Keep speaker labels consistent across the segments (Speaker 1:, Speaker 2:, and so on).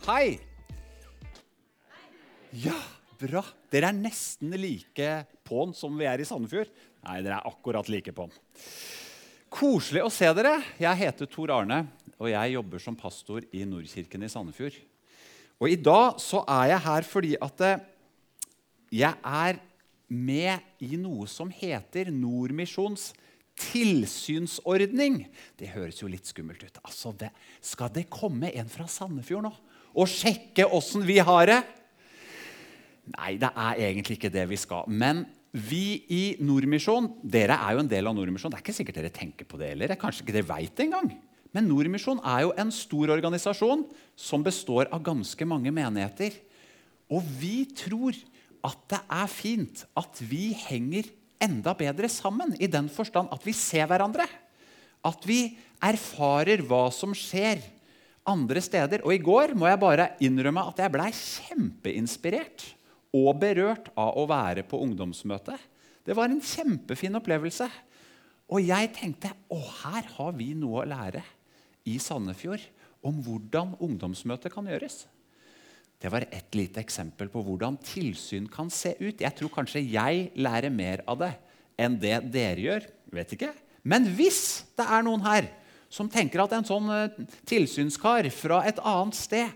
Speaker 1: Hei! Ja, bra. Dere er nesten like på'n som vi er i Sandefjord. Nei, dere er akkurat like på'n. Koselig å se dere. Jeg heter Tor Arne, og jeg jobber som pastor i Nordkirken i Sandefjord. Og i dag så er jeg her fordi at eh, jeg er med i noe som heter Nordmisjons tilsynsordning. Det høres jo litt skummelt ut. Altså, det, skal det komme en fra Sandefjord nå og sjekke åssen vi har det? Nei, det er egentlig ikke det vi skal. Men vi i Nordmisjon Dere er jo en del av Nordmisjon. Det er ikke sikkert dere tenker på det heller. Kanskje ikke dere veit det engang. Men Nordmisjon er jo en stor organisasjon som består av ganske mange menigheter. Og vi tror at det er fint at vi henger enda bedre sammen, i den forstand at vi ser hverandre. At vi erfarer hva som skjer andre steder. Og i går må jeg bare innrømme at jeg blei kjempeinspirert og berørt av å være på ungdomsmøtet. Det var en kjempefin opplevelse. Og jeg tenkte å, her har vi noe å lære i Sandefjord om hvordan ungdomsmøtet kan gjøres. Det var et lite eksempel på hvordan tilsyn kan se ut. Jeg tror kanskje jeg lærer mer av det enn det dere gjør. Vet ikke. Men hvis det er noen her som tenker at en sånn eh, tilsynskar fra et annet sted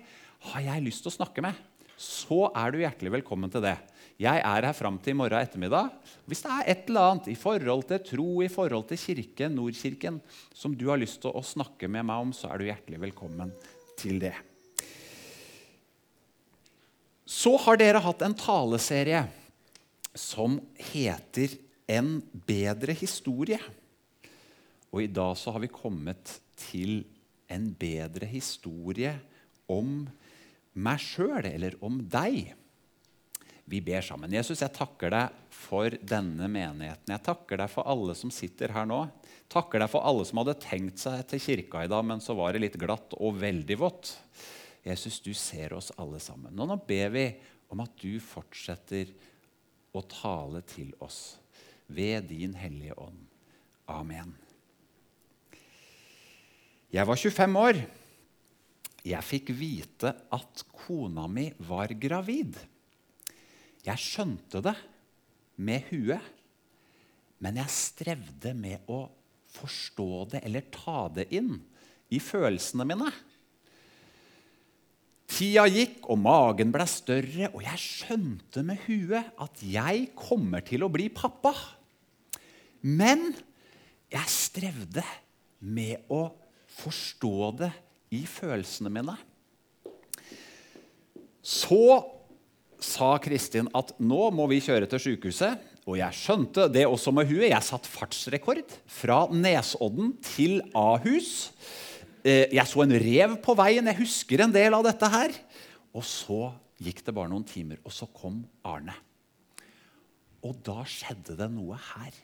Speaker 1: har jeg lyst til å snakke med, så er du hjertelig velkommen til det. Jeg er her fram til i morgen ettermiddag. Hvis det er et eller annet i forhold til tro, i forhold til kirken, Nordkirken, som du har lyst til å snakke med meg om, så er du hjertelig velkommen til det. Så har dere hatt en taleserie som heter 'En bedre historie'. Og i dag så har vi kommet til en bedre historie om meg sjøl, eller om deg. Vi ber sammen. Jesus, jeg takker deg for denne menigheten. Jeg takker deg for alle som sitter her nå. Takker deg for alle som hadde tenkt seg til kirka i dag, men så var det litt glatt og veldig vått. Jesus, du ser oss alle sammen. Og nå ber vi om at du fortsetter å tale til oss ved din Hellige Ånd. Amen. Jeg var 25 år. Jeg fikk vite at kona mi var gravid. Jeg skjønte det med huet, men jeg strevde med å forstå det eller ta det inn i følelsene mine. Tida gikk, og magen ble større, og jeg skjønte med huet at jeg kommer til å bli pappa. Men jeg strevde med å forstå det i følelsene mine. Så sa Kristin at nå må vi kjøre til sykehuset. Og jeg skjønte det også med huet. Jeg satt fartsrekord fra Nesodden til Ahus. Eh, jeg så en rev på veien. Jeg husker en del av dette her. Og så gikk det bare noen timer, og så kom Arne. Og da skjedde det noe her.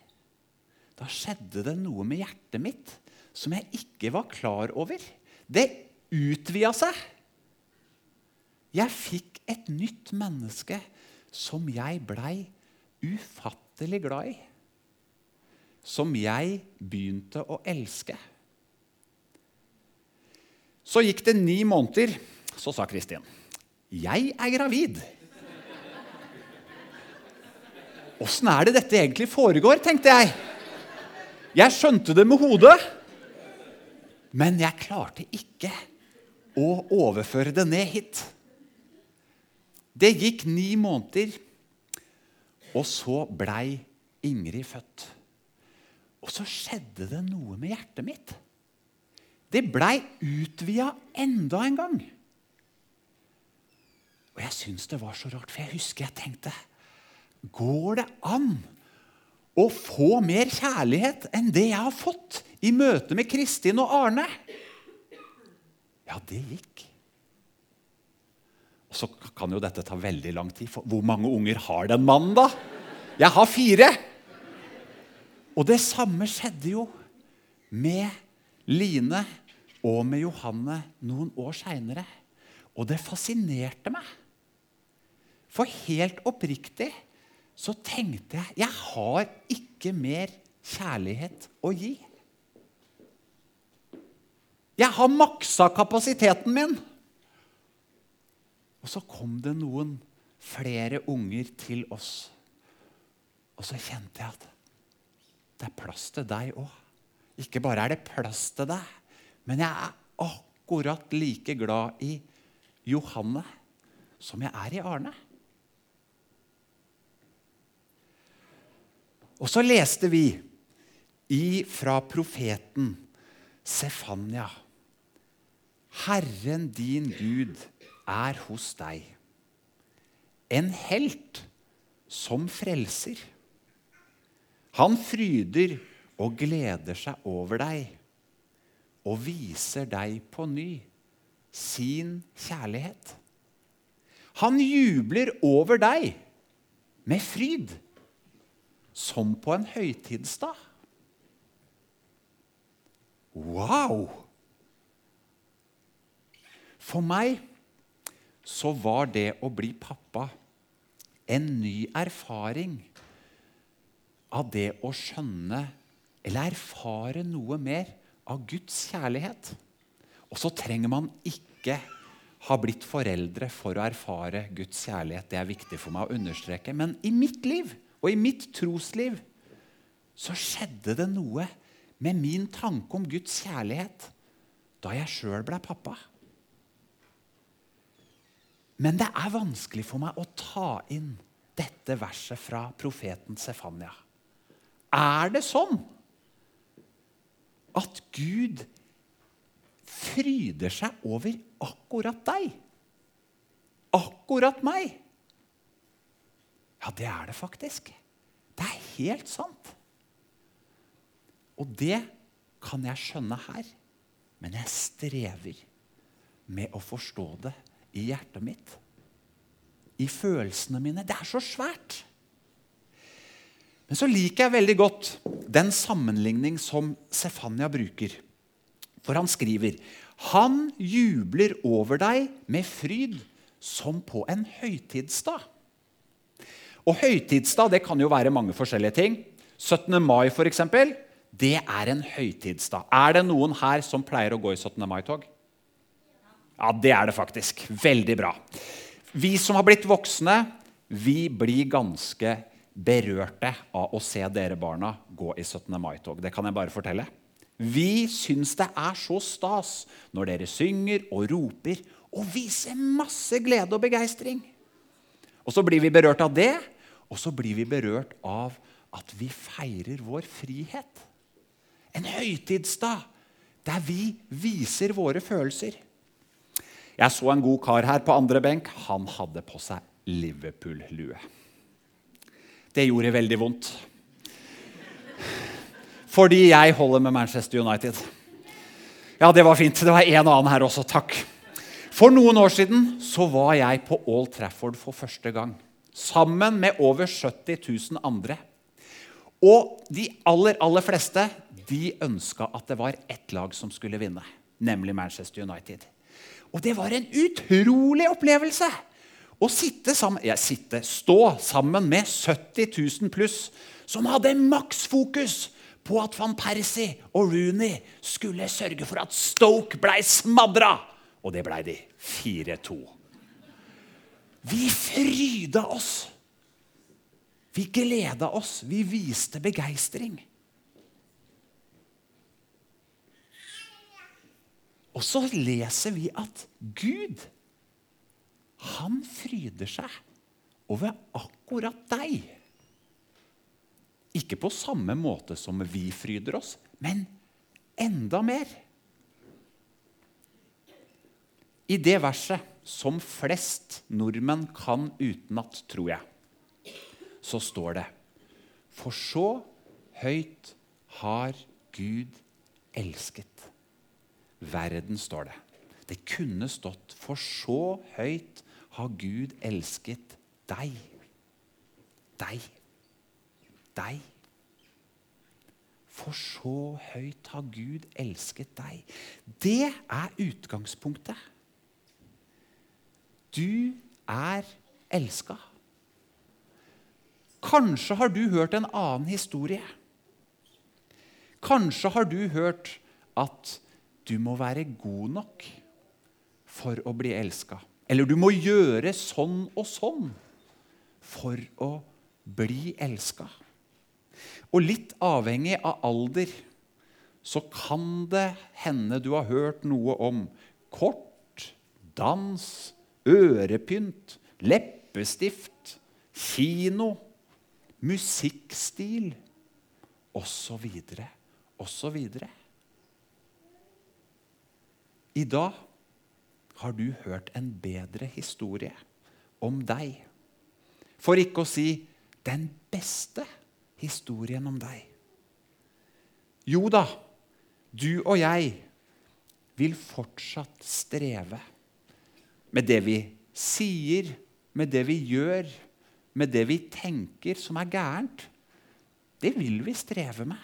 Speaker 1: Da skjedde det noe med hjertet mitt som jeg ikke var klar over. Det utvida seg. Jeg fikk et nytt menneske som jeg blei ufattelig glad i. Som jeg begynte å elske. Så gikk det ni måneder. Så sa Kristin, 'Jeg er gravid'. Åssen er det dette egentlig foregår, tenkte jeg. Jeg skjønte det med hodet, men jeg klarte ikke å overføre det ned hit. Det gikk ni måneder, og så blei Ingrid født. Og så skjedde det noe med hjertet mitt. Det blei utvida enda en gang. Og jeg syns det var så rart, for jeg husker jeg tenkte Går det an å få mer kjærlighet enn det jeg har fått i møte med Kristin og Arne? Ja, det gikk. Og så kan jo dette ta veldig lang tid. For hvor mange unger har den mannen, da? Jeg har fire. Og det samme skjedde jo med Line og med Johanne noen år seinere. Og det fascinerte meg. For helt oppriktig så tenkte jeg jeg har ikke mer kjærlighet å gi. Jeg har maksa kapasiteten min. Og så kom det noen flere unger til oss. Og så kjente jeg at det er plass til deg òg. Ikke bare er det plass til deg, men jeg er akkurat like glad i Johanne som jeg er i Arne. Og så leste vi fra profeten Sefania. Herren din Gud er hos deg. En helt som frelser. Han fryder og gleder seg over deg og viser deg på ny sin kjærlighet. Han jubler over deg med fryd, som på en høytidsdag. Wow! For meg så var det å bli pappa en ny erfaring av det å skjønne eller erfare noe mer av Guds kjærlighet. Og så trenger man ikke ha blitt foreldre for å erfare Guds kjærlighet. Det er viktig for meg å understreke. Men i mitt liv og i mitt trosliv så skjedde det noe med min tanke om Guds kjærlighet da jeg sjøl ble pappa. Men det er vanskelig for meg å ta inn dette verset fra profeten Sefania. Er det sånn at Gud fryder seg over akkurat deg? Akkurat meg? Ja, det er det faktisk. Det er helt sant. Og det kan jeg skjønne her, men jeg strever med å forstå det i hjertet mitt. I følelsene mine. Det er så svært. Men så liker jeg veldig godt den sammenligning som Sefania bruker. For han skriver Han jubler over deg med fryd som på en høytidsdag. Og høytidsdag det kan jo være mange forskjellige ting. 17. mai, f.eks. Det er en høytidsdag. Er det noen her som pleier å gå i 17. mai-tog? Ja, det er det faktisk. Veldig bra. Vi som har blitt voksne, vi blir ganske berørte av å se dere barna gå i 17. mai-tog. Det kan jeg bare fortelle. Vi syns det er så stas når dere synger og roper og viser masse glede og begeistring. Og så blir vi berørt av det, og så blir vi berørt av at vi feirer vår frihet. En høytidsdag der vi viser våre følelser. Jeg så en god kar her på andre benk. Han hadde på seg Liverpool-lue. Det gjorde veldig vondt. Fordi jeg holder med Manchester United. Ja, det var fint. Det var en annen her også. Takk. For noen år siden så var jeg på Old Trafford for første gang. Sammen med over 70 000 andre. Og de aller, aller fleste de ønska at det var ett lag som skulle vinne, nemlig Manchester United. Og det var en utrolig opplevelse! Å sitte sammen, ja, sitte, stå sammen med 70 000 pluss som hadde maksfokus på at van Persie og Rooney skulle sørge for at Stoke blei smadra. Og det blei de. 4-2. Vi fryda oss. Vi gleda oss. Vi viste begeistring. Og så leser vi at Gud, han fryder seg over akkurat deg. Ikke på samme måte som vi fryder oss, men enda mer. I det verset som flest nordmenn kan utenat, tror jeg, så står det For så høyt har Gud elsket verden, står det. Det kunne stått For så høyt har Gud elsket deg. Deg. Deg. For så høyt har Gud elsket deg. Det er utgangspunktet. Du er elska. Kanskje har du hørt en annen historie. Kanskje har du hørt at du må være god nok for å bli elska. Eller du må gjøre sånn og sånn for å bli elska. Og litt avhengig av alder så kan det hende du har hørt noe om kort, dans, ørepynt, leppestift, kino, musikkstil osv. osv. I dag har du hørt en bedre historie om deg. For ikke å si den beste historien om deg. Jo da, du og jeg vil fortsatt streve med det vi sier, med det vi gjør, med det vi tenker som er gærent. Det vil vi streve med.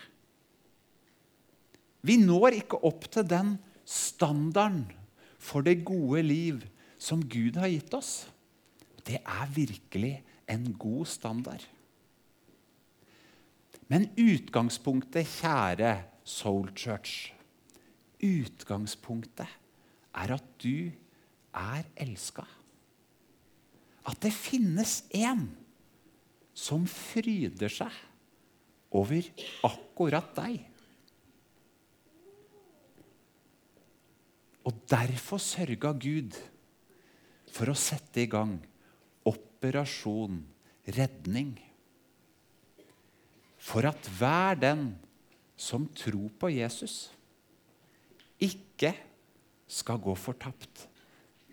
Speaker 1: Vi når ikke opp til den standarden for det gode liv som Gud har gitt oss. Det er virkelig en god standard. Men utgangspunktet, kjære Soul Church, utgangspunktet er at du er elska. At det finnes en som fryder seg over akkurat deg. Og derfor sørga Gud for å sette i gang operasjon redning. For at hver den som tror på Jesus, ikke skal gå fortapt,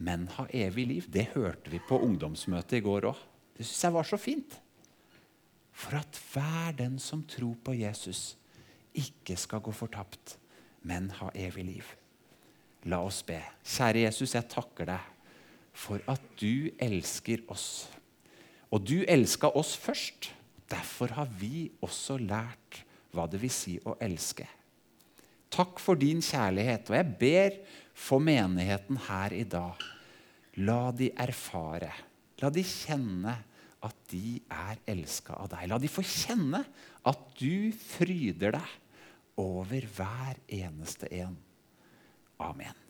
Speaker 1: men ha evig liv. Det hørte vi på ungdomsmøtet i går òg. Det syns jeg var så fint. For at hver den som tror på Jesus, ikke skal gå fortapt, men ha evig liv. La oss be. Kjære Jesus, jeg takker deg for at du elsker oss. Og du elska oss først. Derfor har vi også lært hva det vil si å elske. Takk for din kjærlighet, og jeg ber for menigheten her i dag. La de erfare, la de kjenne at de er elska av deg. La de få kjenne at du fryder deg over hver eneste en. Amen.